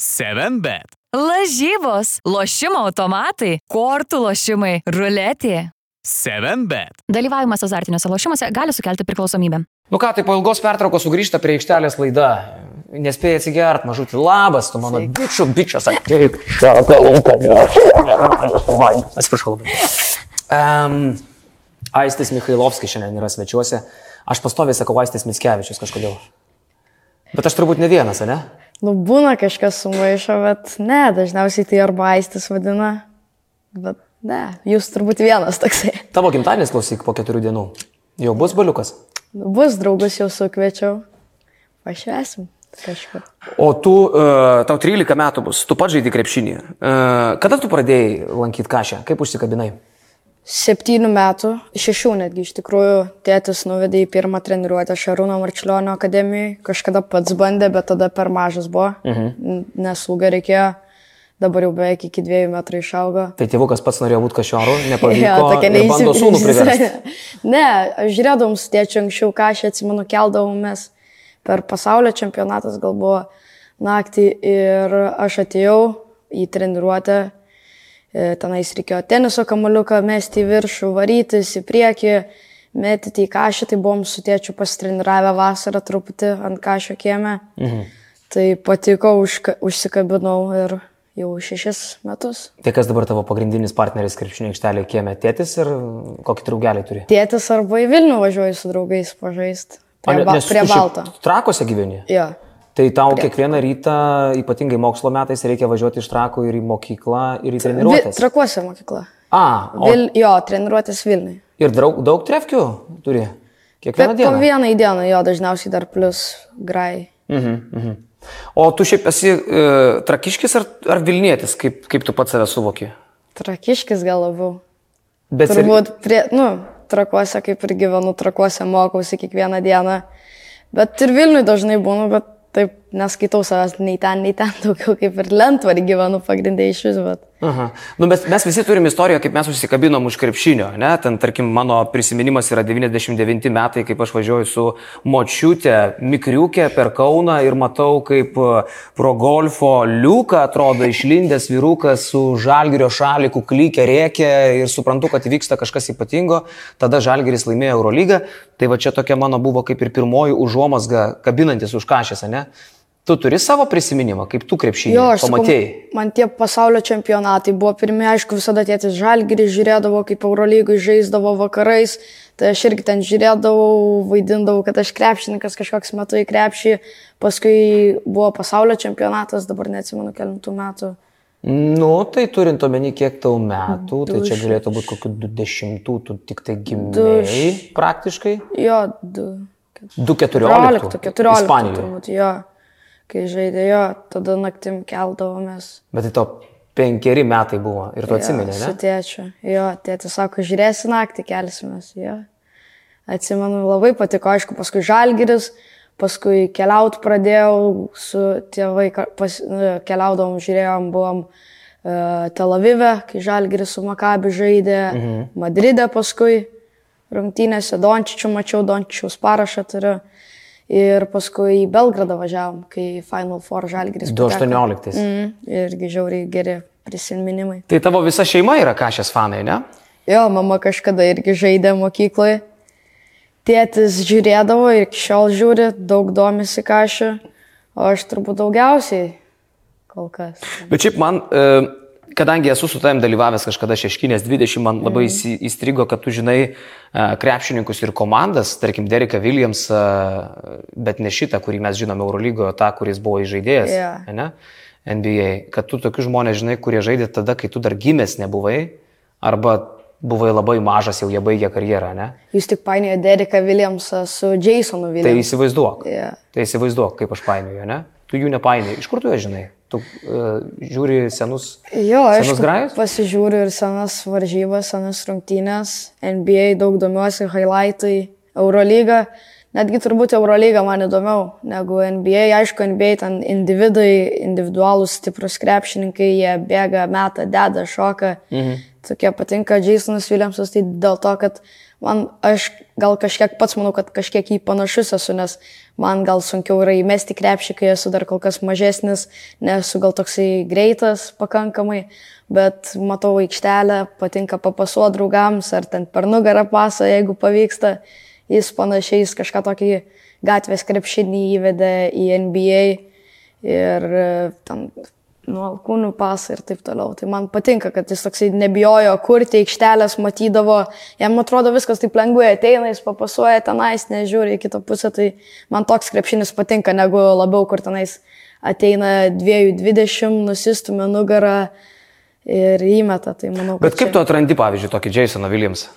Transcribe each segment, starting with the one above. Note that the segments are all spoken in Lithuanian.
7bet. Lažybos, lošimo automatai, kortų lošimai, ruletė. 7bet. Dalyvavimas azartiniuose lošimuose gali sukelti priklausomybę. Nu ką, tai po ilgos pertraukos sugrįžta prie aikštelės laida. Nespėjai atsigert, mažutį labas, tu mano bičiu, bičias, ateik. Atsiprašau labai. Um, Aistis Mikhailovskis šiandien yra svečiuose. Aš pastoviai sakau Aistis Mickevičius kažkodėl. Bet aš turbūt ne vienas, ne? Nu, būna kažkas sumaišo, bet ne, dažniausiai tai arba aistis vadina. Bet ne, jūs turbūt vienas toksai. Tavo gimtadienis klausyk po keturių dienų. Jau bus baliukas. Nu, bus draugus jau sukviečiau. Pašvesim kažkur. O tu, uh, tau 13 metų bus, tu pats žaidži krepšinį. Uh, kada tu pradėjai lankyti kažę? Kaip užsikabinai? Septynių metų, šešių netgi iš tikrųjų, tėtis nuvedė į pirmą treniruotę Šarūno Marčiulionio akademijoje. Kažkada pats bandė, bet tada per mažas buvo, mhm. nes ūgio reikėjo. Dabar jau beveik iki dviejų metrų išaugo. Tai tėvukas pats norėjo būti kažioru, nepavyko. Jo, tokia priversti. ne, aš žiūrėdavom su tėčiu anksčiau, ką aš atsimenu, keldavomės per pasaulio čempionatas gal buvo naktį ir aš atėjau į treniruotę, tenais reikėjo teniso kamuoliuką mesti į viršų, varytis į priekį, metyti į kažį, tai buvom su tėčiu pasitreniravę vasarą truputį ant kažio kieme. Mhm. Tai patiko, užka, užsikabinau ir jau šešis metus. Tai kas dabar tavo pagrindinis partneris krepšinio aikštelėje kieme? Tėtis ir kokį draugelį turi? Tėtis arba į Vilnių važiuoju su draugais pažaisti. Prie, ba, prie Balto. Trakose gyveni. Jo. Tai tau Prie- kiekvieną rytą, ypatingai mokslo metais, reikia važiuoti iš trakų ir į mokyklą, ir į Vi, treniruotės. trakuose mokykla. A, o, Vil, jo, treniruotės Vilniui. ir draug, daug trefkių turi? Kiekvieną Bet po dieną? vieną į dieną, jo, dažniausiai dar plus grai. Mhm, mhm. O tu šiaip esi e, trakiškis ar, ar Vilnietis, kaip, kaip tu pats save suvoki? Trakiškis gal labiau. Bet Turbūt, prie, nu, trakuose kaip ir gyvenu, trakuose mokausi kiekvieną dieną. Bet ir Vilniui dažnai būnu, bet taip neskaitau savęs nei ten, nei ten, daugiau kaip ir lentvarį gyvenu pagrindai iš vis, bet. Aha. Nu, mes, mes visi turim istoriją, kaip mes užsikabinom už krepšinio. Ne? Ten, tarkim, mano prisiminimas yra 99 metai, kaip aš važiuoju su močiutė Mikriukė per Kauną ir matau, kaip e, pro golfo liuką atrodo išlindęs vyrukas su žalgerio šaliku klykia rėkia ir suprantu, kad vyksta kažkas ypatingo. Tada žalgeris laimėjo Eurolygą. Tai va čia tokia mano buvo kaip ir pirmoji užuomasga kabinantis už kažęs, ne? Tu turi savo prisiminimą, kaip tu krepšinį Jo, aš sakau, pamatėjai. man tie pasaulio čempionatai buvo pirmie, aišku, visada tėtis žalgirį žiūrėdavo, kaip Eurolygai žaisdavo vakarais, tai aš irgi ten žiūrėdavau, vaidindavau, kad aš krepšininkas kažkoks metu į krepšį, paskui buvo pasaulio čempionatas, dabar neatsimenu kelintų metų. Nu, tai turint omeny, kiek tau metų, tai čia galėtų būti kokiu 20, tu tik tai gimėjai praktiškai. Jo, du. 2.14. 14, 14 Ispanijoje. turbūt, jo. Kai žaidė jo, tada naktim keldavomės. Bet tai to penkeri metai buvo ir tu atsimeni, jo, Su ne? tėčiu. Jo, tėtis sako, žiūrėsi naktį, kelsimės. Jo. Atsimenu, labai patiko, aišku, paskui žalgiris, paskui keliaut pradėjau su tėvai, pas, nu, keliaudavom, žiūrėjom, buvom uh, Tel Avive, kai žalgiris su Makabi žaidė, mhm. Madride paskui, rungtynėse Dončičių mačiau, Dončičiaus parašą turiu. Ir paskui į Belgradą važiavom, kai Final Four žalgiris. pateko. 2018. Mm, irgi žiauriai geri prisiminimai. Tai tavo visa šeima yra kažės fanai, ne? Jo, mama kažkada irgi žaidė mokykloje. Tėtis žiūrėdavo ir iki šiol žiūri, daug domisi kažką, o aš turbūt daugiausiai kol kas. Bet šiaip man, e, kadangi esu su tavim dalyvavęs kažkada šeškinės 20, man labai įsi- įstrigo, kad tu žinai e, krepšininkus ir komandas, tarkim, Dereką Williams, bet ne šitą, kurį mes žinome Eurolygoje, tą, kuris buvo įžaidėjas, Jo. ne? NBA, kad tu tokius žmonės žinai, kurie žaidė tada, kai tu dar gimęs nebuvai, arba buvai labai mažas, jau jie baigė karjerą, ne? Jūs tik painiojo Dereką Williamsą su Jasonu Tai Williamsu. įsivaizduok. Jo. Tai įsivaizduok, kaip aš painioju, ne? Tu jų nepainioji. Iš kur tu ją žinai? Tu uh, žiūri senus, Jo, aš pasižiūriu ir senas varžybas, senas rungtynės, NBA daug domiuosi, highlightai, Eurolyga. Netgi turbūt Eurolyga man įdomiau negu NBA. Aišku, NBA ten individai, individualūs stiprus krepšininkai, jie bėga, meta, deda, šoka. Mhm. Tokie patinka Jasonas Williamsas, tai dėl to, kad man, aš gal kažkiek pats manau, kad kažkiek į panašus esu, nes man gal sunkiau yra įmesti krepšį, kai esu dar kol kas mažesnis, nesu gal toksai greitas pakankamai, bet matau aikštelę, patinka papasuoti draugams ar ten per nugarą pasą, jeigu pavyksta. Jis panašiai, jis kažką tokį gatvės krepšinį įvedė į NBA ir e, ten nu, alkūnių pasą ir taip toliau. Tai man patinka, kad jis toksai nebijojo kurti aikštelės, matydavo, jam atrodo viskas taip lengvai ateina, jis papasuoja tenais, nežiūri į kitą pusę, tai man toks krepšinis patinka, negu labiau, kur tenais ateina 2.20, nusistumė nugarą ir įmeta. Tai manau, Bet kaip čia... tu atrandi, pavyzdžiui, tokį Jasoną Williamsą?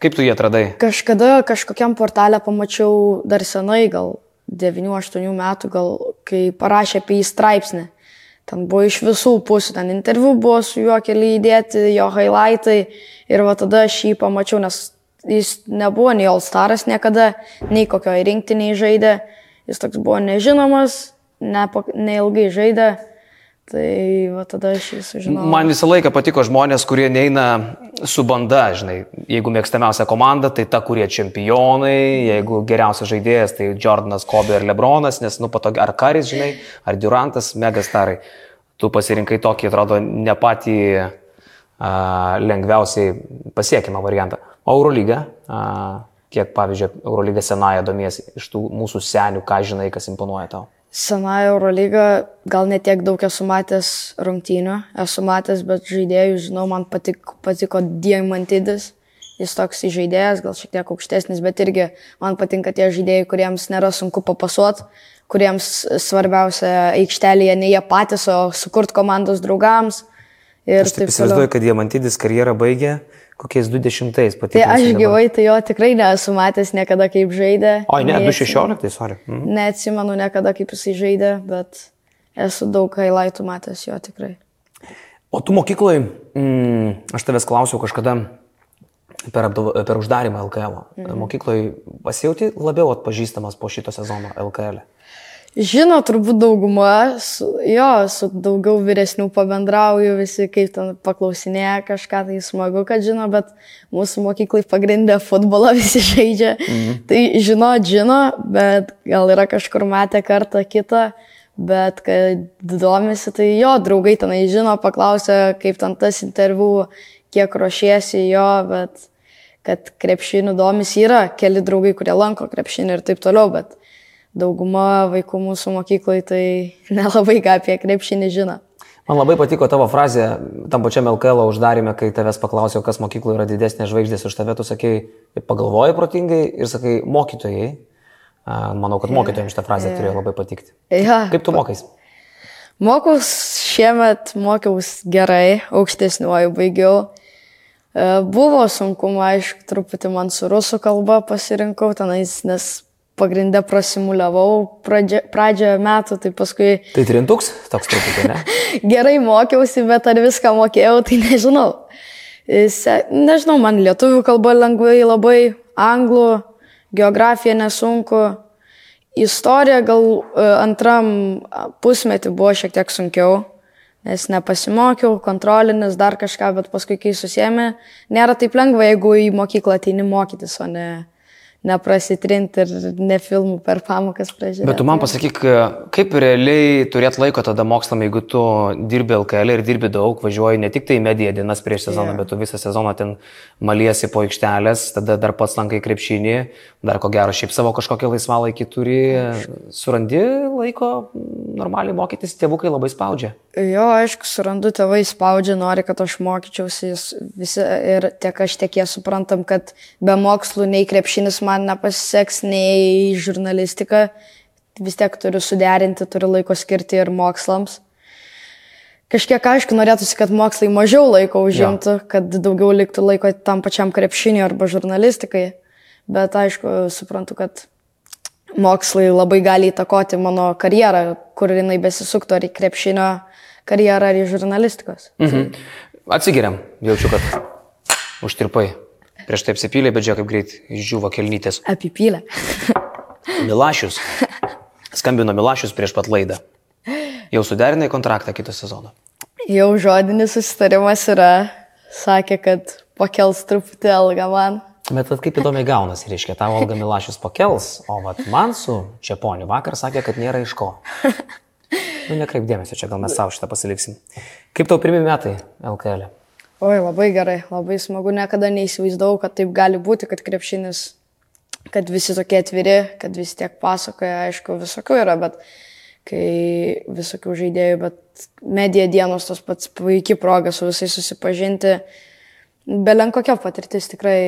Kaip tu jį atradai? Kažkada kažkokiam portalė pamačiau dar senai, gal 9-8 metų, gal kai parašė apie jį straipsnį. Ten buvo iš visų pusių, ten interviu buvo su juo keli įdėti, jo highlightai. Ir va tada aš jį pamačiau, nes jis nebuvo nei All Staras niekada, nei kokioje rinktiniai žaidė, jis toks buvo nežinomas, nepa- neilgai žaidė, tai va tada aš jį sužinojau. Man visą laiką patiko žmonės, kurie neina su banda, žinai. Jeigu mėgstamiausia komanda, tai ta, kurie čempionai, jeigu geriausias žaidėjas, tai Jordanas, Kobe ir Lebronas, nes, nu, patogiai, ar Karis, žinai, ar Durantas, megastarai. Tu pasirinkai tokį, atrodo, ne patį a, lengviausiai pasiekimą variantą. O Eurolyga, a, kiek, pavyzdžiui, Eurolyga senąją domiesi iš tų mūsų senių, ką žinai, kas imponuoja tau? Senąją Eurolyga gal netiek daug esu matęs rungtynių, esu matęs, bet žaidėjų, žinau, man patiko, patiko Diamantidis. Jis toks žaidėjas, gal šiek tiek aukštesnis, bet irgi man patinka tie žaidėjai, kuriems nėra sunku papasuoti, kuriems svarbiausia aikštelėje ne jie patys, o sukurti komandos draugams. Ir Aš taip įsivaizduoju, kad Diamantidis karjerą baigė kokiais 20-ais pati. Tai aš gyvai tai jo tikrai nesu matęs niekada kaip žaidė. O, ne, Nei 2016, sorry. Mhm. Neatsimenu niekada kaip jisai žaidė, bet esu daug highlightų matęs jo tikrai. O tu mokyklai, mm, aš tavęs klausiau kažkada per, apdov, per uždarimą LKL. Mhm. Mokyklai pasijauti labiau atpažįstamas po šito sezono LKL. Žino, turbūt dauguma, su, jo, su daugiau vyresnių pabendrauju, visi kaip ten paklausinėja kažką, tai smagu, kad žino, bet mūsų mokyklai pagrindė futbolą visi žaidžia. Mhm. Tai žino, žino, bet gal yra kažkur matę kartą kitą, bet kad domisi, tai jo, draugai tenai žino, paklausia, kaip ten tas interviu, kiek ruošiesi jo, bet kad krepšinių domisi yra, keli draugai, kurie lanko krepšinį ir taip toliau, bet dauguma vaikų mūsų mokyklai tai nelabai ką apie krepšinį žino. Man labai patiko tavo frazė tam pačiam LKL uždarime, kai tavęs paklausiau, kas mokykloje yra didesnė žvaigždės už tave, tu sakai, pagalvoji protingai ir sakai, mokytojai. Manau, kad mokytojams šitą frazę turėjo labai patikti. Ja, Kaip tu mokais? Mokaus šiemet, mokiaus gerai, aukštesniuoju baigiau. E, Buvo sunkumo, aišku, truputį man su rusų kalba pasirinkau tenais, nes pagrindę prasimuliavau pradžio, pradžioje metų, tai paskui Tai trintuks, toks truputį, ne? gerai mokiausi, bet ar viską mokėjau, tai nežinau. Se, nežinau, man lietuvių kalba lengvai labai, anglų, geografija nesunku. Istorija gal e, antram pusmetį buvo šiek tiek sunkiau, nes nepasimokiau, kontrolinis, dar kažką, bet paskui, kai susėmė, nėra taip lengva, jeigu į mokyklą ateini mokytis, o ne, neprasitrinti ir ne filmų per pamokas pražiūrėti. Bet tu man pasakyk, kaip realiai turėt laiko tada mokslam, jeigu tu dirbi LKL ir dirbi daug, važiuoji ne tik tai mediją dienas prieš sezoną, Jo. bet tu visą sezoną ten maliesi po aikštelės, tada dar pats lankai krepšinį, dar ko gero šiaip savo kažkokią laisvalaikį turi, surandi laiko normaliai mokytis, tėvukai labai spaudžia. Jo, aišku, surandu, tėvai spaudžia, nori, kad aš mokyčiausi visi ir tiek aš, tiek jie suprantam, kad be mokslų nei krepšinis man nepasiseks, nei žurnalistika. Vis tiek turiu suderinti, turiu laiko skirti ir mokslams. Kažkiek aišku, norėtųsi, kad mokslai mažiau laiko užimtų, ja. kad daugiau liktų laiko tam pačiam krepšiniui arba žurnalistikai. Bet aišku, suprantu, kad mokslai labai gali įtakoti mano karjerą, kur jinai besisuktų, ar į krepšinio karjerą, ar į žurnalistikos. Mhm. Atsigeriam, jaučiu, kad užtirpai. Prieš tai apsipylė, bet žiūrėk, kaip greit išdžiūvo kelnytės. Apipylę. Milašius. Skambino Milašius prieš pat laidą. Jau suderinai kontraktą kitą sezoną. Jau žodinis susitarimas yra, sakė, kad pakels truputį algą man. Bet vat kaip įdomiai gaunasi, reiškia, tavo Olga Milašius pakels, o vat man su Čiaponiu vakar sakė, kad nėra iš ko. Nu, nekreip dėmesio, čia gal mes savo šitą pasiliksim. Kaip tau pirmie metai LKL? E? Oi, labai gerai, labai smagu, niekada neįsivaizdavau, kad taip gali būti, kad krepšinis, kad visi tokie atviri, kad visi tiek pasakoja, aišku, visokių yra, bet kai visokių žaidėjų, bet medija dienos tos pats puikiai proga su visais susipažinti. Belen kokia patirtis tikrai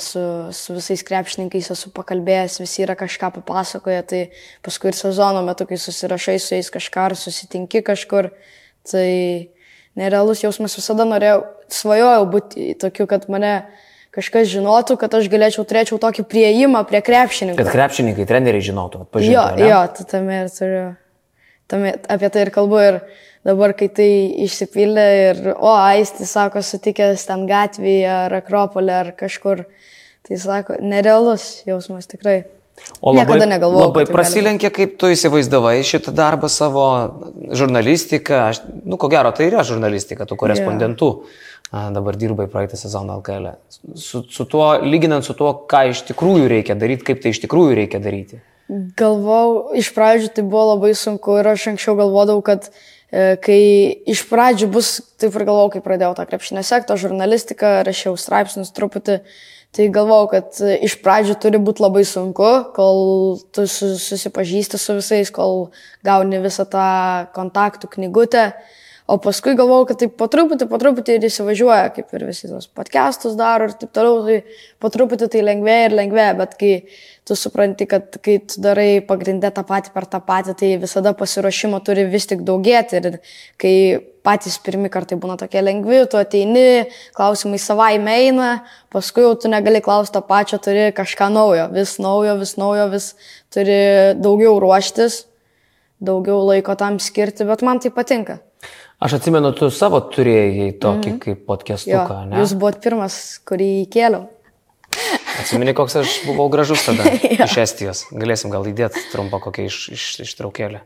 su, su visais krepšininkais esu pakalbėjęs, visi yra kažką papasakoję, tai paskui ir sezono metu, kai susirašai su jais kažką ar susitinki kažkur, tai nerealus jausmas visada norėjau, svajojau būti tokiu, kad mane kažkas žinotų, kad aš galėčiau, turėčiau tokį prieimą prie krepšininkų. Kad krepšininkai, treneriai žinotų, atpažintų. Jo, ne? jo, tai tame ir turiu. Tame, apie tai ir kalbu ir dabar, kai tai išsipildė ir, o, Aistis sako, sutikęs ten gatvėje ar Akropolė ar kažkur, tai sako, nerealus jausmas tikrai. O labai, Niekada negalvojau, Labai prasilenkė, kaip tu įsivaizdavai šitą darbą savo žurnalistiką. Aš, nu, ko gero, tai yra žurnalistika, tu korespondentų. Yeah. Dabar dirbai praeitą sezoną LKL. Su, su tuo, lyginant su tuo, ką iš tikrųjų reikia daryti, kaip tai iš tikrųjų reikia daryti. Galvau, iš pradžių tai buvo labai sunku ir aš anksčiau galvodavau, kad e, kai iš pradžių bus, taip ir galvojau, kai pradėjau tą krepšinę sektą, žurnalistiką, rašiau straipsnius truputį, tai galvojau, kad e, iš pradžių turi būti labai sunku, kol tu su- susipažįsti su visais, kol gauni visą tą kontaktų knygutę. O paskui galvojau, kad taip po truputį, po truputį ir įsivažiuoja, kaip ir visi tos podcastus daro ir taip toliau, tai po truputį tai lengvėja ir lengvėja, bet kai tu supranti, kad kai tu darai pagrindę tą patį per tą patį, tai visada pasiruošimo turi vis tik daugėti ir kai patys pirmi kartai būna tokie lengvi, tu ateini, klausimai savaime eina, paskui jau tu negali klausti to pačio, turi kažką naujo, vis naujo, vis naujo, vis turi daugiau ruoštis, daugiau laiko tam skirti, bet man tai patinka. Aš atsimenu, tu savo turėjai tokį mm. kaip Jo, podcastuką, ne? jūs buvot pirmas, kurį įkėliau. Atsimeni, koks aš buvau gražus tada iš Estijos. Galėsim gal įdėti trumpą kokią iš, iš, ištraukėlę.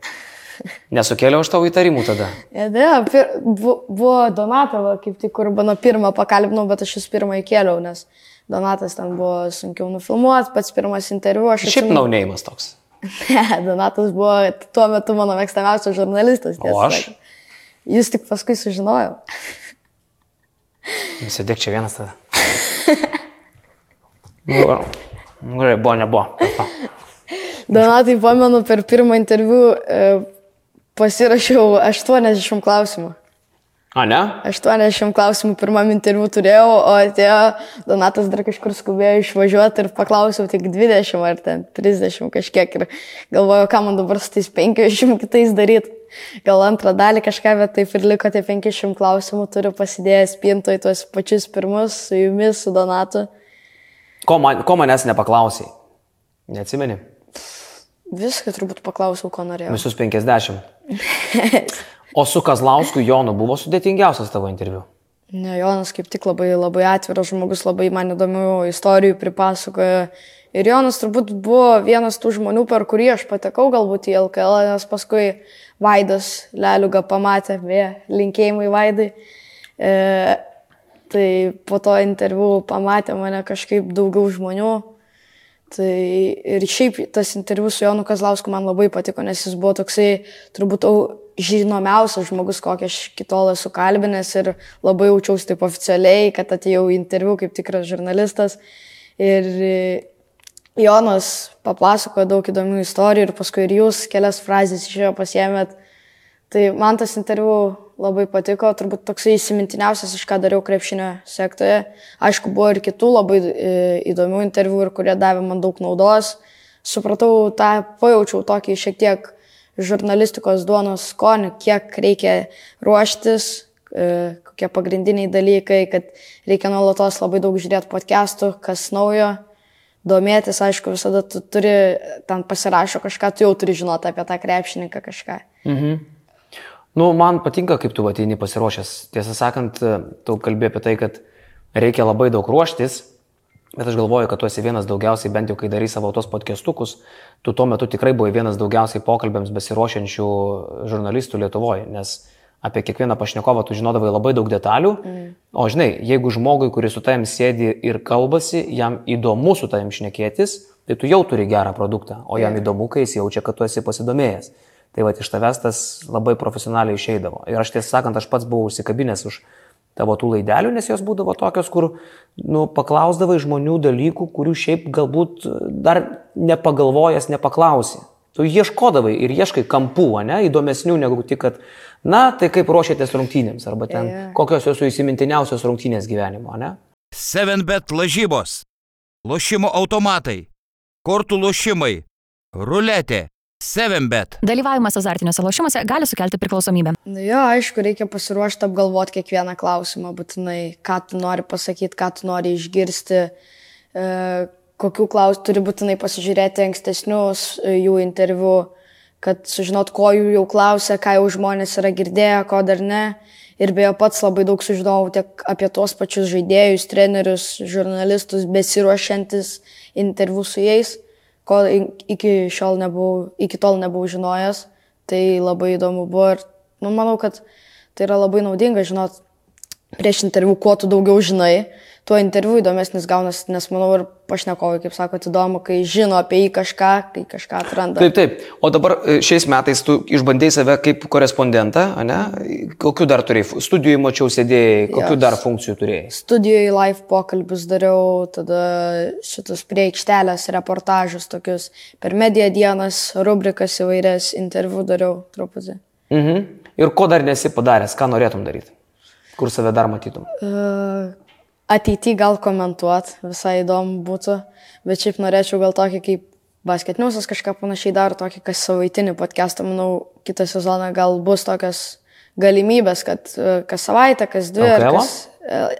Nesukėliau aš tavo įtarimų tada. Ne, ne, pir, bu, buvo Donatova, kaip tik, kur mano pirmą pakalbinau, bet aš jūs pirmą įkėliau, nes Donatas ten buvo sunkiau nufilmuoti, pats pirmas interviu. Aš Šiaip atsimenu- naunėjimas toks. Ne, Donatas buvo tuo metu mano mėgstamiausias žurnalistas. O aš? sakant. Jūs tik paskui sužinojau. Sėdėk čia vienas tada. Nu, nu, Gerai, buvo, nebuvo. Donatai, pamenu, per pirmą interviu e, pasirašiau 80 klausimų. A, ne? 80 klausimų pirmam interviu turėjau, o atėjo Donatas dar kažkur skubėjo išvažiuoti ir paklausiau tik 20 ar ten 30 kažkiek ir galvoju, ką man dabar su tais 50 kitais daryti. Gal antrą dalį kažką, bet taip ir liko tie 500 klausimų, turiu pasidėjęs pinto į tuos pačius pirmus su jumis, su Donatu. Ko, man, ko manęs nepaklausai? Neatsimeni? Viską turbūt paklausiau, ko norėjau. Visus 50. O su Kazlausku Jonu buvo sudėtingiausias tavo interviu. Ne, Jonas kaip tik labai, labai atviras žmogus, labai man įdomių istorijų pripasakoja. Ir Jonas turbūt buvo vienas tų žmonių, per kurį aš patekau galbūt į LKL, nes paskui Vaidas Leliuga pamatė, vė, linkėjimai Vaidai. E, tai po to interviu pamatė mane kažkaip daugiau žmonių. Tai ir šiaip tas interviu su Jonu Kazlausku man labai patiko, nes jis buvo toksai turbūt au- žinomiausias žmogus, kokį aš kitol esu kalbinęs ir labai jaučiausi taip oficialiai, kad atėjau į interviu kaip tikras žurnalistas. Ir Jonas papasakojo daug įdomių istorijų ir paskui ir jūs kelias frazės iš jo pasiemėt. Tai man tas interviu labai patiko, turbūt toksai įsimintiniausias, iš ką dariau krepšinio sektoje. Aišku, buvo ir kitų labai e, įdomių interviu ir kurie davė man daug naudos. Supratau tą, pajaučiau tokį šiek tiek žurnalistikos duonos skonį, kiek reikia ruoštis, e, kokie pagrindiniai dalykai, kad reikia nuolatos labai daug žiūrėti podcastų, kas naujo, domėtis, aišku, visada tu turi, ten pasirašo kažką, tu jau turi žinoti apie tą krepšininką kažką. Nu, man patinka, kaip tu ateini pasiruošęs. Tiesą sakant, tu kalbė apie tai, kad reikia labai daug ruoštis, bet aš galvoju, kad tu esi vienas daugiausiai, bent jau kai darai savo tos podcastukus, tu tuo metu tikrai buvai vienas daugiausiai pokalbėms besiruošiančių žurnalistų Lietuvoje, nes apie kiekvieną pašnekovą tu žinodavai labai daug detalių, mm. o žinai, jeigu žmogui, kuris su tavim sėdi ir kalbasi, jam įdomu su tavim šnekėtis, tai tu jau turi gerą produktą, o jam įdomu, kai jis jaučia, kad tu esi pasidomėjęs. Tai va, iš tavęs tas labai profesionaliai išeidavo. Ir aš tiesą sakant, aš pats buvau užsikabinęs už tavo tų laidelių, nes jos būdavo tokios, kur, nu, paklausdavai žmonių dalykų, kurių šiaip galbūt dar nepagalvojęs nepaklausi. Tu ieškodavai ir ieškai kampų, ne, įdomesnių negu tik, kad, na, tai kaip ruošiatės rungtynėms, arba ten yeah. kokios jūsų įsimintiniausios rungtynės gyvenimo, ne? 7bet lažybos, lošimo automatai, kortų lošimai, ruletė, 7bet. Dalyvavimas azartiniuose lošimuose gali sukelti priklausomybę. Na jo, aišku, reikia pasiruošti apgalvoti kiekvieną klausimą, būtinai, ką tu nori pasakyti, ką tu nori išgirsti, e, kokių klausimų turi būtinai pasižiūrėti ankstesnius e, jų interviu, kad sužinot, ko jų jau klausia, ką jau žmonės yra girdėję, ko dar ne. Ir beje, pats labai daug sužinojau tiek apie tuos pačius žaidėjus, trenerius, žurnalistus, besiruošiantis interviu su jais ko iki šiol nebuvau, iki tol nebuvau žinojęs. Tai labai įdomu buvo ir nu, manau, kad tai yra labai naudinga žinot prieš interviu, kuo tu daugiau žinai, tuo interviu įdomesnis gaunasi, nes manau ir pašnekovai, kaip sako, įdomu, kai žino apie jį kažką, kai kažką atranda. Taip, taip. O dabar e, šiais metais tu išbandėjai save kaip korespondentą, ne? Kokiu dar turėjai? Studijoje mačiau sėdėjai, kokiu yes. dar funkcijų turėjai? Studijoje live pokalbius dariau, tada šitus prie aikštelės reportažus tokius, per mediją dienas, rubrikas įvairias, interviu dariau truputį. Mhm. Ir ko dar nesi padaręs, ką norėtum daryti? Kur save dar matytum? Uh, ateity gal komentuot, visai įdomu būtų, bet šiaip norėčiau gal tokį kaip basketniusas kažką panašiai daro, tokį kas savaitinį podcastą, manau, kitą sezoną gal bus tokias galimybės, kad e, kas savaitę, kas dvi, LKL? ar kas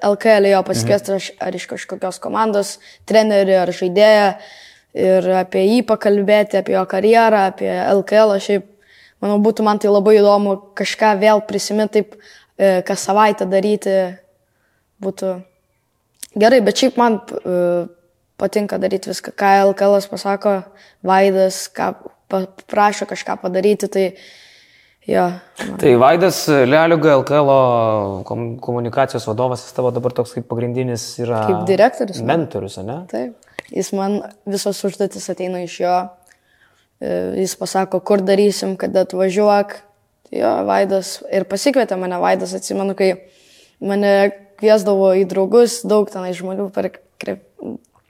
LKL jo pasikviesti mhm. ar iš kažkokios komandos, trenerių ar žaidėją ir apie jį pakalbėti, apie jo karjerą, apie LKL, šiaip, manau, būtų man tai labai įdomu kažką vėl prisiminti, taip, e, kas savaitę daryti, būtų Gerai, bet šiaip man uh, patinka daryti viską, ką LKL pasako, Vaidas, ką prašo kažką padaryti, tai jo. Man. Tai Vaidas Leliuga, LKL komunikacijos vadovas, jis tavo dabar toks kaip pagrindinis yra. Kaip direktorius. Mentorius, ne? Taip. Jis man visos užduotis ateina iš jo. E, jis pasako, kur darysim, kada atvažiuok. Jo, Vaidas ir pasikvietė mane Vaidas, atsimenu, kai mane kviesdavo į draugus, daug tenai žmonių, per,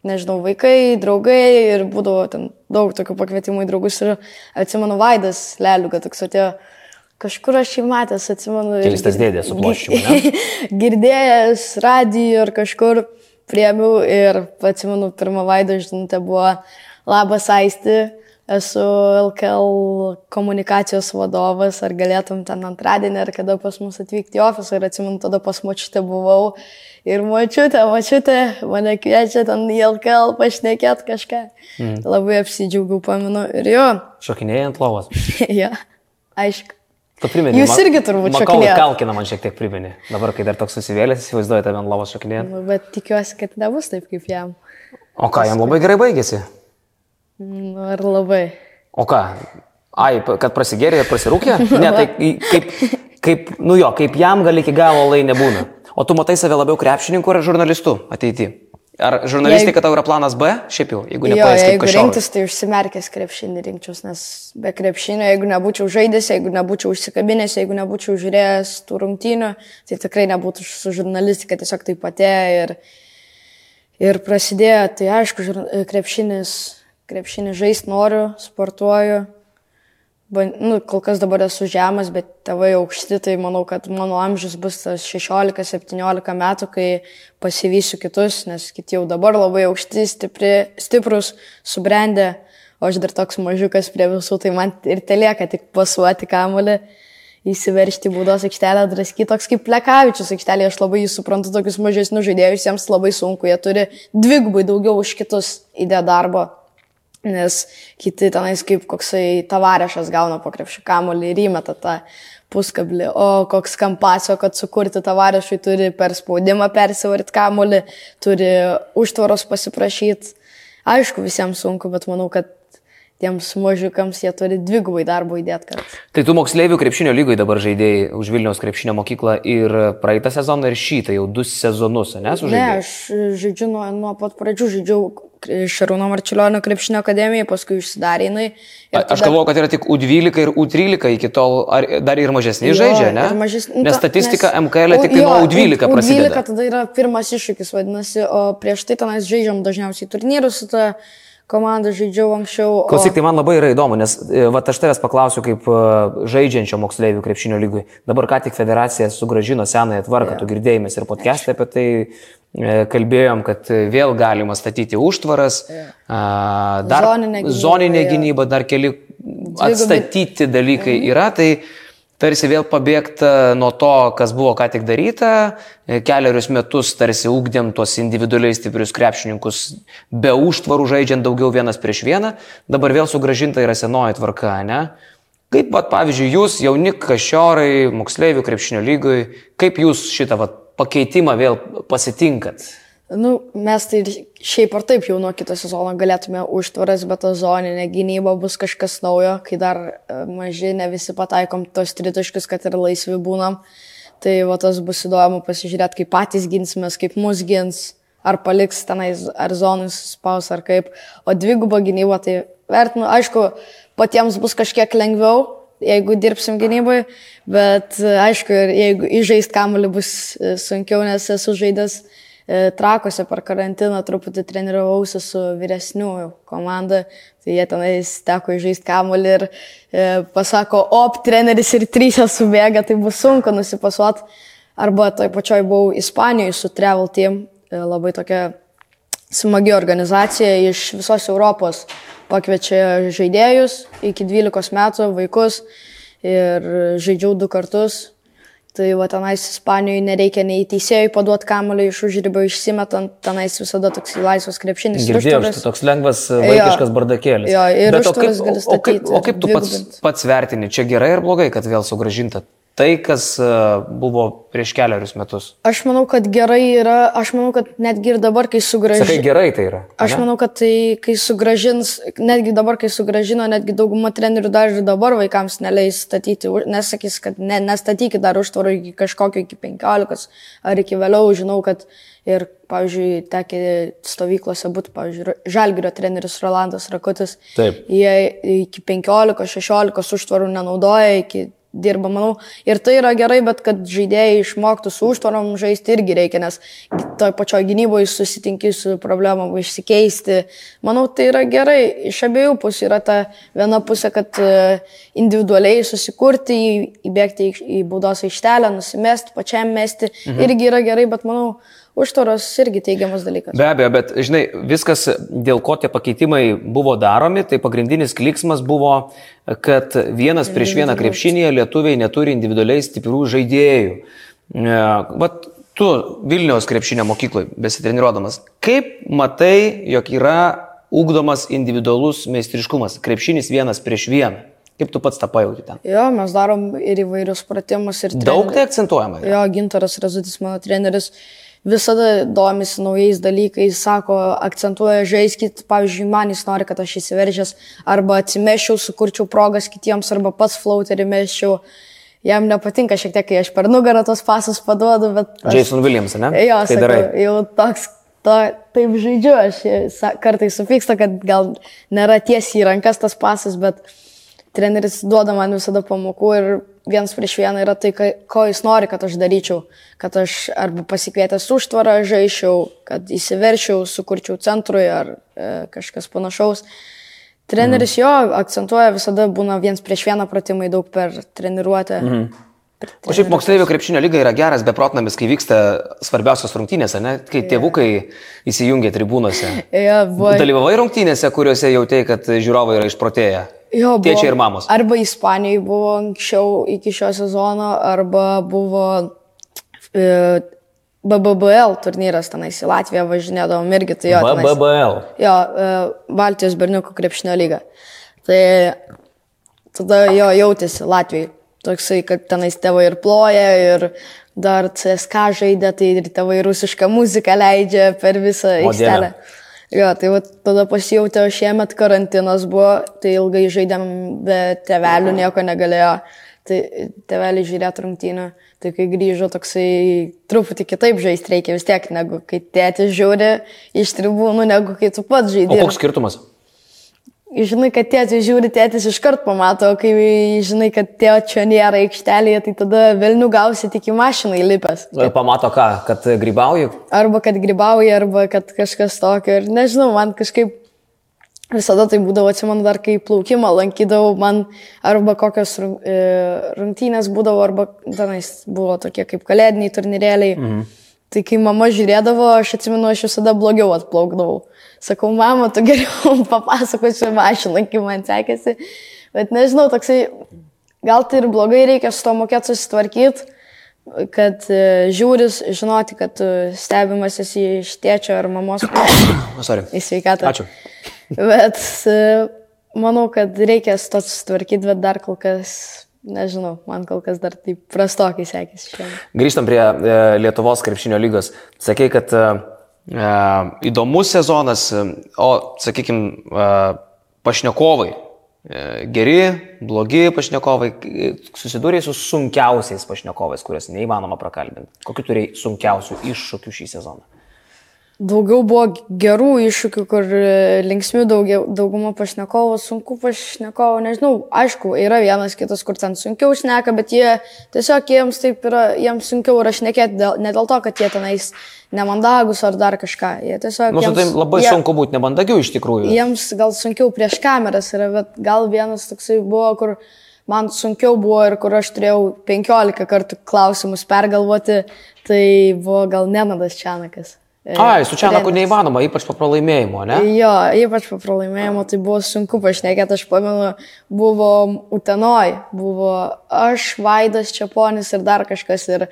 nežinau, vaikai, draugai ir būdavo ten daug tokių pakvietimų į draugus ir atsimenu Vaidas Leliuga, toks atėjo. Kažkur aš jį matęs, atsimenu. Keistas dėdė su ploščiu. Girdėjęs radiją ir kažkur priemiau ir atsimenu, pirmą vaidą žinutę buvo labas aisti, esu LKL komunikacijos vadovas, ar galėtum ten antradienį ar kada pas mus atvykti į ofisą ir atsimenu, tada pas močiutę buvau ir močiutė, močiutė mane kviečia ten į LKL pašnekėti kažką. Mm. Labai apsidžiaugiau, pamenu ir jo. Šokinėjai ant lovos. ja, aišku. Tu primeni. Jūs irgi turbūt šokinėjate. Kalkina man šiek tiek primeni. Dabar, kai dar toks susivėlęs, įsivaizduoju tave ant lovos šokinėjant. Nu, bet tikiuosi, kad nebus taip kaip jam. O ką, jam labai gerai baigėsi? Nu, ar labai. O ką? Ai, kad prasigėrė ir prasirūkė? Ne, tai kaip, kaip, nu jo, kaip jam gal iki galo lai nebūna. O tu matai save labiau krepšininku ar žurnalistu ateity? Ar žurnalistika tau yra planas B, šiaip jau, jeigu nepaėsi? Jeigu rinktis, tai užsimerkęs krepšinį rinkčiaus, nes be krepšinio, jeigu nebūčiau žaidęs, jeigu nebūčiau užsikabinęs, jeigu nebūčiau žiūrėjęs tų rungtynių, tai tikrai nebūtų su žurnalistika tiesiog taip atėjo ir, ir prasidėjo, tai aišku, krepšinis krepšinį žaisti noriu, sportuoju. Nu, kol kas dabar esu žemas, bet tėvai aukšti, tai manau, kad mano amžius bus tas 16-17 metų, kai pasivysiu kitus, nes kiti jau dabar labai aukšti, stipri, stiprus, subrendę, o aš dar toks mažiukas prie visų, tai man ir telieka tik pasuoti kamulį, įsiveršti būdos aikštelę, draskyti toks kaip plekavičius aikštelė, aš labai jį suprantu, tokius mažesnius žaidėjus, jiems labai sunku, jie turi dvigubai daugiau už kitus įdė darbo nes kiti tenais kaip koksai tavarešas gauna po krepšį kamolį ir įmeta tą puskablį, o koks kampaso, kad sukurti tavarešui turi per spaudimą persivarti kamolį, turi užtvaros pasiprašyti. Aišku, visiems sunku, bet manau, kad tiems mažiukams jie turi dvigubai darbo įdėti kartais. Tai tu moksleivių krepšinio lygoje dabar žaidėjai už Vilniaus krepšinio mokyklą ir praeitą sezoną ir šį, tai jau du sezonus, ne, su Ne, aš žaidžiu nuo, nuo pat pradžių, žaidžiau Šarūno Marčiulionio krepšinio akademijoje, paskui užsidarė jinai. ir A- Aš tada- galvoju, kad yra tik U12 ir U13 iki tol, ar dar ir mažesni žaidžia, ne? ir mažes- nu, Nes ta- statistika nes- MKL U- tik tai jo, nuo U12 U- prasideda. U12 tada yra pirmas iššūkis, vadinasi, o prieš tai tenais žaidžiam dažniausiai turnyrus su ta komanda, žaidžiau anksčiau. o- Klausyk, tai man labai yra įdomu, nes e, va, aš tavęs paklausiu kaip e, žaidžiančio moksleivių krepšinio lygui. Dabar ką tik federacija sugražino senąją tvarką, yeah. tu girdėjimės ir podcast'e apie tai e, kalbėjom, kad vėl galima statyti užtvaras, dar Zoninė gynyba, zoninė gynyba, dar keli atstatyti dalykai mhm. yra. Tai tarsi vėl pabėgta nuo to, kas buvo ką tik daryta. Keliarius metus tarsi ugdėm tuos individualiai stiprius krepšininkus be užtvarų žaidžiant daugiau vienas prieš vieną. Dabar vėl sugražinta yra senoji tvarka, ne? Kaip, vat, pavyzdžiui, jūs, jauni kažiorai, moksleivių krepšinio lygui, kaip jūs šitą vat, pakeitimą vėl pasitinkat? Nu, mes tai šiaip ar taip jau nuo kito sezono galėtume užtvaras, bet ta zoninė gynyba bus kažkas naujo, kai dar e, maži, ne visi pataikom tos tritaškius, kad ir laisvi būnam. Tai va tas bus įdomu pasižiūrėti, kaip patys ginsimės, kaip mus gins, ar paliks tenais, ar zonus spaus, ar kaip. O dvigubo gynyba, tai vertinu, aišku, patiems bus kažkiek lengviau, jeigu dirbsim gynybai, bet e, aišku, jeigu įžaist kamuolį bus e, sunkiau, nes esu žaidęs trakose per karantiną, truputį treniravausi su vyresniųjų komanda, tai jie tenais teko įžaisti kamuolį ir e, pasako, op, treneris ir trysė subėga, tai bus sunku nusipasuot. Arba toj pačioj buvau Ispanijoje su Travel Team, e, labai tokia smagi organizacija iš visos Europos pakviečia žaidėjus iki 12 metų, vaikus ir žaidžiau du kartus. Tai va tenais Ispanijoje nereikia nei teisėjui paduoti kamulio iš užribio išsimetant, tenais visada toks laisvas krepšinis. ir Girdėjau, užtvaras. toks lengvas vaikiškas bardakėlis. Jo, ir Bet o kaip, o, kaip, o kaip tu pats, pats vertini, čia gerai ar blogai, kad vėl sugražinta tai, kas e, buvo prieš keliarius metus? Aš manau, kad gerai yra, aš manau, kad netgi ir dabar, kai Sakai, sugražina. gerai tai yra. Aš ane? manau, kad tai, kai sugražins, netgi dabar, kai sugražino, netgi dauguma trenerių dar ir dabar vaikams neleis statyti, nesakys, kad ne, nestatykit dar užtvarų iki kažkokio iki 15 ar iki vėliau, žinau, kad ir, pavyzdžiui, tekė stovyklose būti, pavyzdžiui, Žalgirio treneris Rolandas Rakutis. Taip. Jie iki 15-16 užtvarų nenaudoja, iki dirba, manau. Ir tai yra gerai, bet kad žaidėjai išmoktų su užtvarom žaisti irgi reikia, nes toj pačioj gynyboje susitinki su problemom išsikeisti. Manau, tai yra gerai. Iš abiejų pusių yra ta viena pusė, kad e, individualiai susikurti, įbėgti į, į baudos aikštelę, nusimesti, pačiam mesti. Mhm. Irgi yra gerai, bet manau, užtvaros irgi teigiamas dalykas. Be abejo, bet žinai, viskas, dėl ko tie pakeitimai buvo daromi, tai pagrindinis kliksmas buvo, kad vienas prieš vieną krepšinėje lietuviai neturi individualiai stiprių žaidėjų. E, Vat tu Vilniaus krepšinio mokykloje besitreniruodamas, kaip matai, jog yra ugdomas individualus meistriškumas, krepšinis vienas prieš vieną? Kaip tu pats tą pajauti ten? Jo, mes darom ir įvairius pratimus ir Daug treneri- tai akcentuojama. yra? Jo, Gintaras Razutis, mano treneris, visada domisi naujais dalykais, sako, akcentuoja, žaiskit, pavyzdžiui, man jis nori, kad aš įsiveržęs, arba atsimešiau, sukurčiau progas kitiems, arba pats flauterį meščiau. Jam nepatinka šiek tiek, kai aš per nugarą tos pasus paduodu, bet... Aš, Jason Williams, ne? Jo, tai sakau, jau toks, to, taip žaidžiu, aš kartais supyksta, kad gal nėra tiesiai į rankas tas pasas, bet treneris duoda man visada pamokų ir vienas prieš vieną yra tai, ko jis nori, kad aš daryčiau. Kad aš arba pasikvietęs užtvarą žaičiau, kad įsiverčiau, sukurčiau centrui ar e, kažkas panašaus. Treneris jo akcentuoja, visada būna viens prieš vieną pratimai daug per treniruotę. Mhm. O šiaip moksleivių krepšinio lyga yra geras beprotnamis, kai vyksta svarbiausios rungtynės, ne? kai tėvukai įsijungia tribūnose. Jo, buvo, Dalyvavai rungtynėse, kuriuose jautėjai, kad žiūrovai yra išprotėję. Jo, buvo, Tėčiai ir mamos. Arba Ispanijoje buvo anksčiau iki šio sezono, arba buvo e, BBBL turnyras tenais į Latviją važinėdavom irgi. Tai jo, tenais- BBL. Jo, e, Baltijos berniukų krepšinio lyga. Tai tada jo jautėsi Latvijai. Toksai, kad tenais tėvai ir ploja, ir dar CSK žaidė, tai ir tėvai rusišką muziką leidžia per visą aikštelę. Jo, tai va, tada pasijauti, šiemet karantinas buvo, tai ilgai žaidėm be tevelių, nieko negalėjo. Tai teveliai žiūrėti rungtynę. Tai kai grįžo toksai truputį kitaip žaisti reikia vis tiek, negu kai tėtis žiūri iš tribūnų, negu kai tu pats O žaidži. koks skirtumas? Žinai, kad tėtis žiūri, tėtis iškart pamato, kai žinai, kad tėčio nėra aikštelėje, tai tada Vilnių gausi tik į mašiną įlipęs. Pamato ką, kad grybauji? Arba kad grybauja, arba kad kažkas tokio. Ir nežinau, man kažkaip visada tai būdavo, atsimenu, dar kai plaukimą lankydavau, man arba kokios e, rungtynės būdavo, arba tenais buvo tokie kaip kalėdiniai turnyrėliai. Mhm. Tai kai mama žiūrėdavo, aš atsimenu, aš visada blogiau atplaukdavau. Sakau, mama, tu geriau papasakosiu mašiną, kaip man sekėsi. Bet nežinau, toksai, gal tai ir blogai reikia su to mokėti susitvarkyti, kad e, žiūris, žinoti, kad tu stebimas esi iš tėčio ar mamos pusės Sorry. į sveikatą. Ačiū. Bet e, manau, kad reikia su to susitvarkyti, bet dar kol kas, nežinau, man kol kas dar taip prastokai sekėsi šiandien. Grįžtam prie e, Lietuvos krepšinio lygos. Sakei, kad e, e, įdomus sezonas, e, o, sakykime, e, pašnekovai. e, Geri, blogi pašnekovai, e, susidūrė su sunkiausiais pašnekovais, kuriuos neįmanoma prakalbinti. Kokiu turėjai sunkiausių iššūkių šį sezoną? Daugiau buvo gerų iššūkių, kur e, linksmių daugiau, dauguma pašnekovų, sunku pašnekovų, nežinau, aišku, yra vienas kitas, kur ten sunkiau šneka, bet jie tiesiog jiems taip yra, jiems sunkiau yra šnekėti, dėl, ne dėl to, kad jie tenais nemandagus ar dar kažką. Jie tiesiog... Nu, jiems- tai labai jie- sunku būti nebandagiu iš tikrųjų. Jiems gal sunkiau prieš kameras yra, bet gal vienas toksai buvo, kur man sunkiau buvo ir kur aš turėjau 15 kartų klausimus pergalvoti, tai buvo gal Nenadas Čianakas. Ai, su Čianaku neįmanoma, ypač po pralaimėjimo, ne? Jo, ypač po pralaimėjimo tai buvo sunku pašnekėti, aš pamenu, buvo Utenoj, buvo aš, Vaidas Čiaponis ir dar kažkas ir e,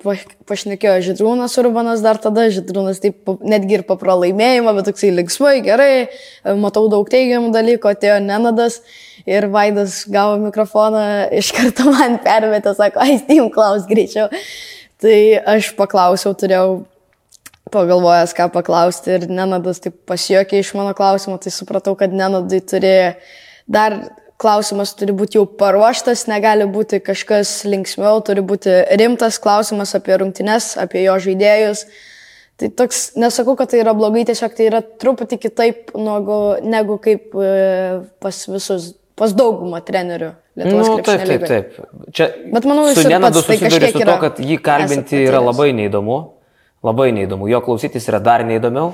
pa- pašnekėjo Židrūnas Urbanas, dar tada Židrūnas taip netgi ir po pralaimėjimo, bet toksai linksmai, gerai, e, matau daug teigiamų dalykų, atėjo Nenadas ir Vaidas gavo mikrofoną, iš karto man permetė, sako, ai, Steam klaus greičiau. Tai aš paklausiau, turėjau pagalvojęs, ką paklausti ir Nenadas taip pasijokė iš mano klausimo, tai supratau, kad Nenadai turi dar klausimas turi būti jau paruoštas, negali būti kažkas linksmiau, turi būti rimtas klausimas apie rungtynes, apie jo žaidėjus. Tai toks, nesakau, kad tai yra blogai, tiesiog tai yra truputį kitaip negu, negu kaip e, pas visus, pas daugumą trenerių. Lietuvos Nu, taip, taip, taip. Čia Bet manau, jis su ir Nenadu pats tai susiduri kažkiek su to, kad jį kalbinti yra labai neįdomu. Labai neįdomu. Jo klausytis yra dar neįdomiau,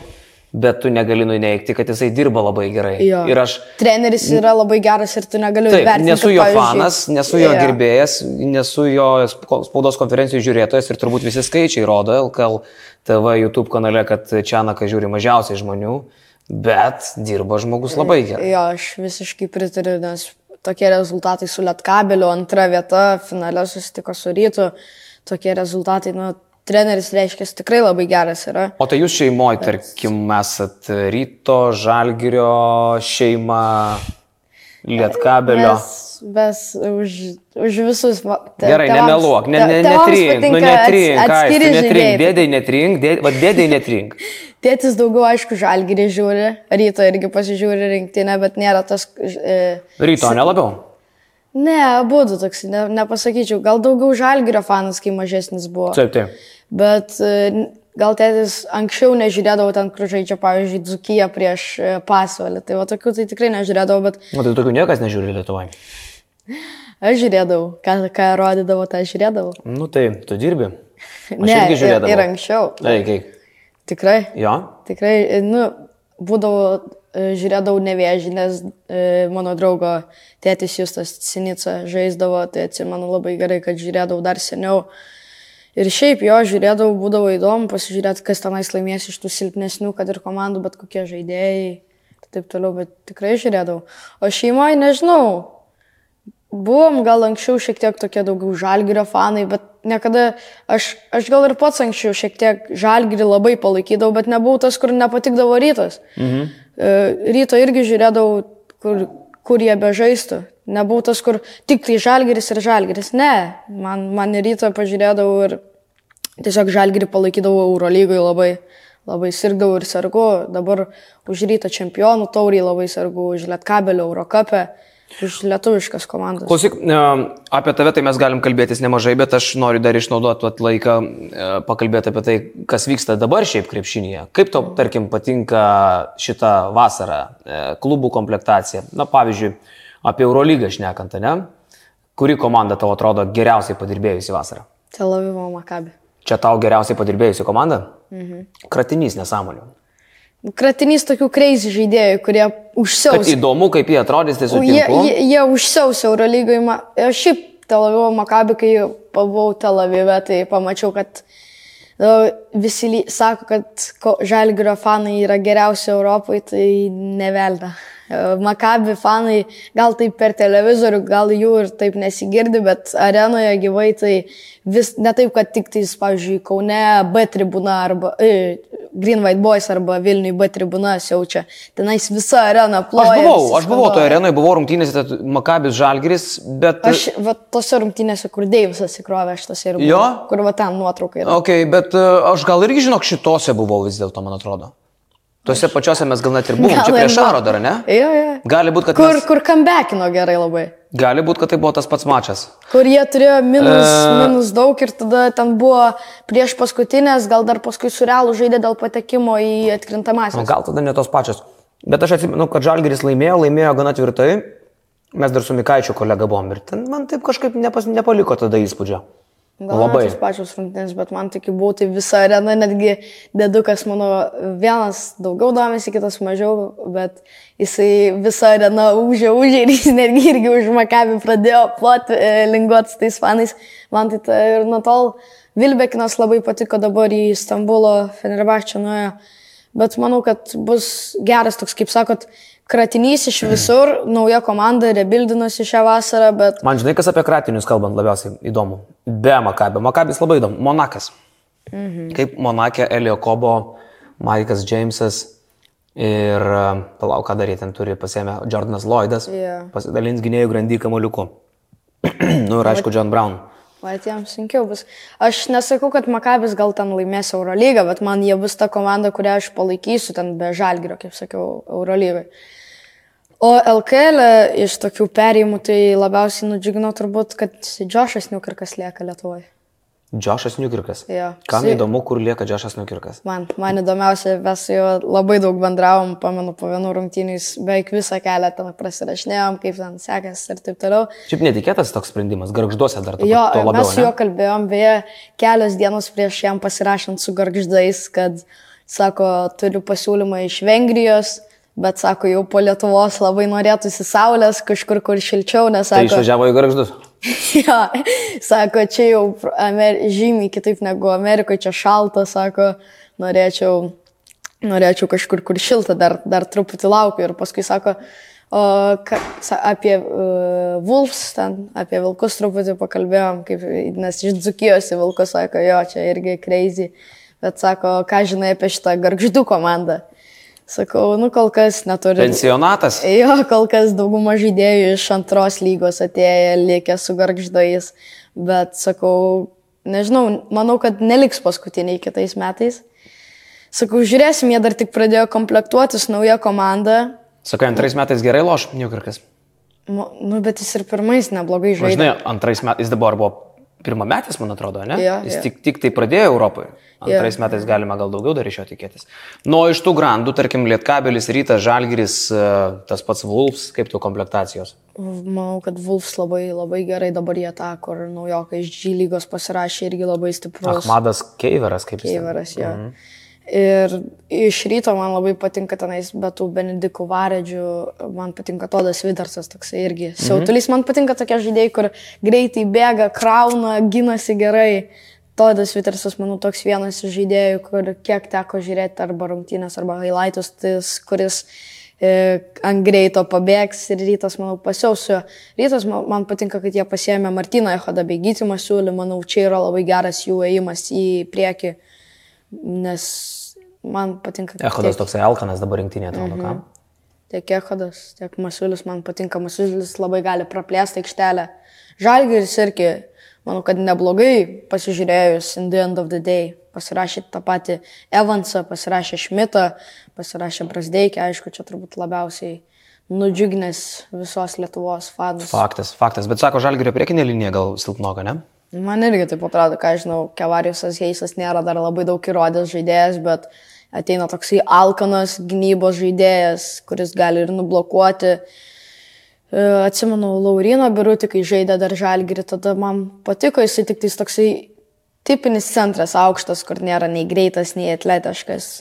bet tu negali nuneikti, kad jisai dirba labai gerai. Jo. Ir aš Treneris yra labai geras ir tu negali Taip, vertinti. nesu jo pavyzdžiui, fanas, nesu jo Jo. gerbėjas, nesu jo sp- spaudos konferencijų žiūrėtojas ir turbūt visi skaičiai rodo LKL TV YouTube kanale, kad Čianaką žiūri mažiausiai žmonių, bet dirba žmogus labai gerai. Jo, aš visiškai pritariu, nes tokie rezultatai su Lietkabeliu, antra vieta, finale susitiko su Rytu, tokie rezultatai, nu, treneris reiškia tikrai labai geras yra. O tai jūs šeimoje, tarkim, esat ryto, žalgirio šeima, lietkabelio. Mes, mes už, už visus. te- Gerai, tėvams- nemeluok, ne, ne, netrink, nu netrink, atskiri netrink, dėdai netrink, dėdai, va dėdai netrink. Tėtis daugiau, aišku, žalgyrį žiūri, ryto irgi pasižiūri rinktinę, bet nėra tas... E, Ryto, nelabiau. Ne, būtų toks, ne, nepasakyčiau, gal daugiau žalgyrio fanas, kai mažesnis buvo. Taip, taip. Bet e, gal tėtis anksčiau nežiūrėdavo ten, kur žaidžia, pavyzdžiui, Dzukyje prieš e, pasvalį. Tai va tokių tai tikrai nežiūrėdavo, bet O tai tokių niekas nežiūri Lietuvoje. aš žiūrėdavau, ką, ką rodydavo, tą žiūrėdavau. Nu tai, tu dirbi. Aš ne, irgi ir, žiūrėdavau. ir anksčiau. Eikai. Tikrai, Jo? tikrai, e, nu, būdavo, žiūrėdavau nevėžį, nes e, mano draugo tėtis Justas Sinica žaisdavo, tai atsimenu labai gerai, kad žiūrėdavau dar seniau. Ir šiaip jo žiūrėdavau, būdavo įdomu pasižiūrėti, kas tenais laimės iš tų silpnesnių, kad ir komandų, bet kokie žaidėjai ir taip toliau, bet tikrai žiūrėdavau. O šeimoje nežinau, buvom gal anksčiau šiek tiek tokie daugiau žalgyrio fanai, bet niekada, aš, aš gal ir pats anksčiau šiek tiek žalgyrį labai palaikydavau, bet nebuvau tas, kur nepatikdavo rytas. Mhm. Ryto irgi žiūrėdavau, kur, kur jie bežaistų. Nebuvau tas, kur tik tai žalgyris ir žalgyris. Ne, man, man į rytą pažiūrėdavau ir tiesiog žalgyrį palaikydavau Eurolygoje labai. labai sirgdavau ir sergu, dabar už ryto čempionų taurį labai sergu, už Lietkabelio Eurocapę, už lietuviškas komandas. Klausyk, e, apie tave tai mes galim kalbėtis nemažai, bet aš noriu dar išnaudoti laiką, e, pakalbėti apie tai, kas vyksta dabar šiaip krepšinėje. Kaip tau, tarkim, patinka šitą vasarą, e, klubų komplektacija? Na, pavyzdžiui, apie Eurolygą šnekant, ne? Kuri komanda tau atrodo geriausiai padirbėjusi vasarą? Tel Avivo Makabi. Čia tau geriausiai padirbėjusi komanda? Mhm. Kratinys nesąmonių. Kratinys tokių kreizį žaidėjų, kurie užsiaus. įdomu, kaip jie atrodys, tai O Jie, sutinku. jie, jie užsiaus Eurolygai. ma- Aš šiaip Tel Avivo Makabi, kai pabuvau Tel Avive, tai pamačiau, kad nu, visi sako, kad Žalgirio fanai yra geriausi Europoje, tai nevelda. Makabi fanai gal taip per televizorių, gal jų ir taip nesigirdi, bet arenoje gyvai tai vis ne taip, kad tik tais, pavyzdžiui, Kaune B tribuna arba e, Green White Boys arba Vilniui B tribuna siaučia. Tenais visa arena ploja. Aš buvau, aš buvau toje arenoje, buvau rungtynėse, Makabis Žalgiris, bet... Aš va, tose rungtynėse, kur Deivisas įkrovė šitas ir Jo? kur va ten nuotrauka yra. Ok, bet e, aš gal irgi žinok šitose buvau vis dėlto, man atrodo. Tuose pačiose mes gal net ir buvom, Gal čia ir prieš buvo. Aro dar, ne? Jo, jo. Gali būti, kad, Kur, mes, kur kambekino gerai labai. gali būt, kad tai buvo tas pats mačas. Kur jie turėjo minus, E. minus daug ir tada ten buvo prieš paskutinės, gal dar paskui surelų žaidė dėl patekimo į Nu, atkrintamąsias. gal tada ne tos pačios. Bet aš atsimenu, kad Žalgiris laimėjo, laimėjo gana tvirtai. Mes dar su Mikaičiu kolega buvom ir ten man taip kažkaip nepas, nepaliko tada įspūdžio. Gal Labai. tos pačios rungtynės, bet man tik buvo tai visa arena, netgi dedukas mano vienas daugiau domisi, kitas mažiau, bet jisai visą areną užė, užė ir jis netgi irgi už makabį pradėjo ploti, e, linguoti su tais fanais. Man tai ta, ir nuo tol Vilbekinas labai patiko dabar į Stambulo Fenerbahčio nuėjo, bet manau, kad bus geras toks, kaip sakot, kratinys iš visur, nauja komanda, rebildinosi šią vasarą, bet Man žinai, kas apie kratinius kalbant labiausiai įdomu. Be Makabio. Makabis labai įdomu. Monakas. Mhm. Kaip Monakė Elio Kobo, Maikas Jamesas ir, e, palauk, ką daryti, ten turi pasiemę Jordanas Lloydas, Jo. pasidalins gynėjų grandy kamoliuku. nu ir aišku, John Brown. Bet jiems sunkiau bus. Aš nesakau, kad Makabis gal ten laimės Eurolygą, bet man jie bus ta komanda, kurią aš palaikysiu ten be Žalgirio, kaip sakiau, Eurolygai. O LKL iš tokių perėjimų tai labiausiai nudžiugino turbūt, kad Džošas Niukarkas lieka Lietuvoje. Džošas Nukirkas. Jo. Kam Si- įdomu, kur lieka Džošas Nukirkas? Man, man įdomiausia, mes su juo labai daug bendravom, pamenu, po vienų rungtynės beveik visą kelią ten prasirašinėjom, kaip ten sekasi ir taip toliau. Šiaip netikėtas toks sprendimas, garžduose dar to, Jo, to labiau. mes su juo Ne? kalbėjom, beje, kelios dienos prieš jam pasirašant su garždais, kad, sako, turiu pasiūlymą iš Vengrijos, bet, sako, jau po Lietuvos labai norėtųsi saulės, kažkur, kur šilčiau, nes, Tai sako, išvažiavo į garždus. jo, sako, čia jau Amer žymiai kitaip negu Amerikoje, čia šalta, sako, norėčiau, norėčiau kažkur, kur šilta, dar, dar truputį laukiu. Ir paskui sako, o, ka, sa, apie uh, Wolfs, ten, apie vilkus truputį pakalbėjom, kaip, nes iš Dzukijos į vilkus sako, jo, čia irgi crazy, bet sako, ką žinai apie šitą garždų komandą. Sakau, nu kol kas neturiu. Pensionatas. Jo, kol kas dauguma žaidėjų iš antros lygos atėję, likę su garždais, bet sakau, nežinau, manau, kad neliks paskutiniai kitais metais. Sakau, žiūrėsim, jie dar tik pradėjo komplektuotis nauja komanda. Sakai, antrais metais gerai loš Nukirkas. Mu- Nu, bet jis ir pirmais neblogai žaidė. Žinai, antrais metais, dabar buvo pirmametis, man atrodo, ne? Jo, jis jo. tik, tik tai pradėjo Europoje. Antrais Jo. metais galima gal daugiau dar iš jo tikėtis. Nu, iš tų grandų, tarkim, Lietkabelis, Rytas, Žalgiris, e, tas pats Vulfs, kaip tų komplektacijos. Manau, kad Wolfs labai, labai gerai dabar jie tą, kur naujokai iš G lygos pasirašė irgi labai stiprus. Ahmadas Keiveras, kaip jis. ten. Keivaras, jo. Mhm. Ir iš ryto man labai patinka tenais, bet tų Benedikų varedžių, man patinka Todas Vidarsas toksai irgi. Mhm. Siautulys man patinka tokie žaidėjai, kur greitai bėga, krauna, ginasi gerai. Todas Vidarsas, manau, toks vienas iš žaidėjų, kur kiek teko žiūrėti arba rungtynės, arba highlightus, tas, kuris e, ant greito pabėgs ir rytas, manau, pasiausiu. Rytas man, patinka, kad jie pasiemė Martyną Ehodą bei gytimą siūlį, manau, čia yra labai geras jų ėjimas į priekį, nes man patinka. Ehodas tiek- toksai Alkanas dabar rinktinė, atrodo, Mhm. kam. Tiek Ehodas, tiek Masiulis man patinka, Masiulis labai gali praplėsti aikštelę. Žalgiris irgi manau, kad neblogai pasižiūrėjus in the end of the day. Pasirašė tą patį Evansą, pasirašė Šmitą, pasirašė Brasdeikį, aišku, čia turbūt labiausiai nudžiuginęs visos Lietuvos fanus. Faktas, faktas. Bet sako, žalgerio priekinė linija gal silpnoka, ne? Man irgi taip atrodo, ką žinau, Kevarijusas Heisas nėra dar labai daug įrodęs žaidėjas, bet ateina toksai alkanas gynybos žaidėjas, kuris gali ir nublokuoti. E, Atsimenu, Laurino Birutį, kai žaidė dar žalgirį, tada man patiko, jisai tik tais toksai tipinis centras aukštas, kur nėra nei greitas, nei atletiškas.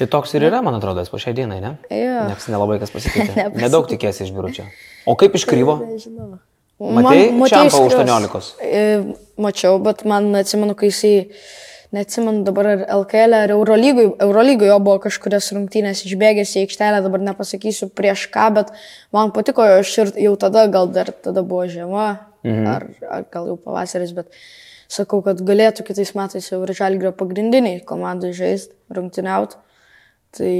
Tai toks ir yra, man atrodo, po šiai dienai, ne? Jo. Nes nelabai kas pasikeitė. Nedaug tikėsi iš biuručio. O kaip iš kryvo? Nežinau. Matei už 18? E, Mačiau, bet man atsimenu, kai jisai, neatsimenu dabar ar LKL ar Eurolygui, Eurolygui jo buvo kažkurias rungtynės išbėgęs į aikštelę, dabar nepasakysiu prieš ką, bet man patiko, aš ir jau tada, gal dar tada buvo žiema, mhm. ar, ar gal jau pavasaris, bet sakau, kad galėtų kitais metais jau ir žalgrio pagrindiniai komandai žaisti, rungtyniauti. Tai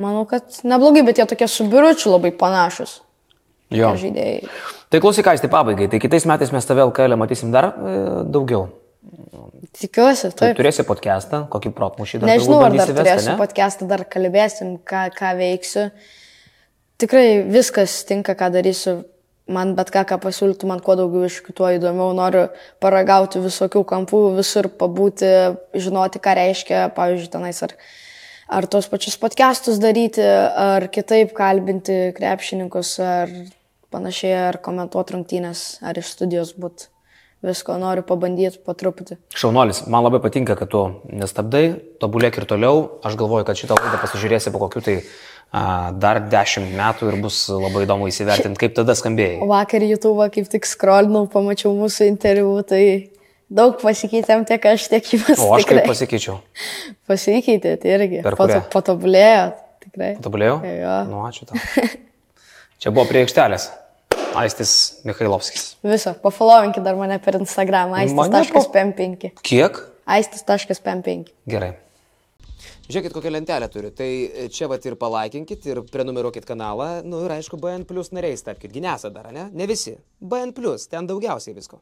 manau, kad neblogai, bet jie tokie su biuručiu labai panašus. Jo. Žaidėjai. Tai klausyk, tai pabaigai. Tai kitais metais mes tave LKL matysim dar e, daugiau. Tikiuosi, Tai taip. turėsi podcastą, kokį protmušį dar Nežinau, ar dar vesti, turėsiu ne? podcastą, dar kalbėsim, ką, ką veiksiu. Tikrai viskas tinka, ką darysiu. Man bet ką, ką pasiūlytų, man kuo daugiau iš kitų įdomiau. Noriu paragauti visokių kampų, visur pabūti, žinoti, ką reiškia, pavyzdžiui, tenais ar, ar tos pačius podcastus daryti, ar kitaip kalbinti krepšininkus, ar panašiai, ar komentuoti rungtynės, ar iš studijos būt. Visko noriu pabandyti po truputį. Šaunuolis, man labai patinka, kad tu nestabdai, tobulėk ir toliau. Aš galvoju, kad šitą laidą pasižiūrėsi po kokiu tai a, dar dešimt metų ir bus labai įdomu įsivertinti, kaip tada skambėjai. Vakar YouTube kaip tik scrollinau, pamačiau mūsų interviu, tai daug pasikeitėm tiek aš, tiek jūs. O aš kaip tikrai. pasikeičiau. Pasikeitė, tai irgi. Per kurią? Patobulėjo, tikrai. Tobulėjau? Jo. Nu, ačiū tau. Čia buvo prie aikštelės. Aistis Mikhailovskis. Viso, pafollowinkit dar mane per Instagram, Mane aistis.pm5. Kiek? aistis.pm5. Gerai. Žiūrėkit, kokią lentelę turiu. Tai čia vat ir palaikinkit, ir prenumeruokit kanalą. Nu ir aišku, BN Plus nariais tapkite. Ginesa dar, ne? Ne visi. BN Plus, ten daugiausiai visko.